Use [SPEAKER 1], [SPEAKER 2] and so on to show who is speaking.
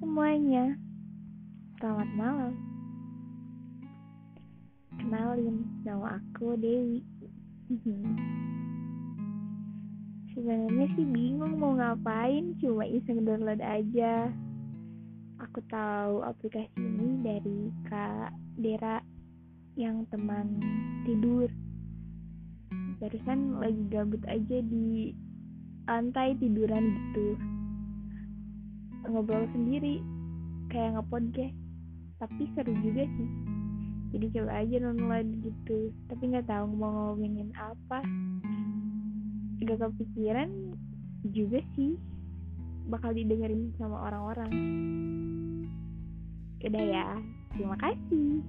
[SPEAKER 1] semuanya, selamat malam. Kenalin, nama aku Dewi. Sebenarnya sih bingung mau ngapain, cuma iseng download aja. Aku tahu aplikasi ini dari Kak Dera yang teman tidur. Barusan lagi gabut aja di lantai tiduran gitu ngobrol sendiri kayak ngepodcast. Tapi seru juga sih. Jadi coba aja nonton gitu. Tapi nggak tahu mau ngomongin apa. Gak kepikiran juga sih bakal didengerin sama orang-orang. Udah ya terima kasih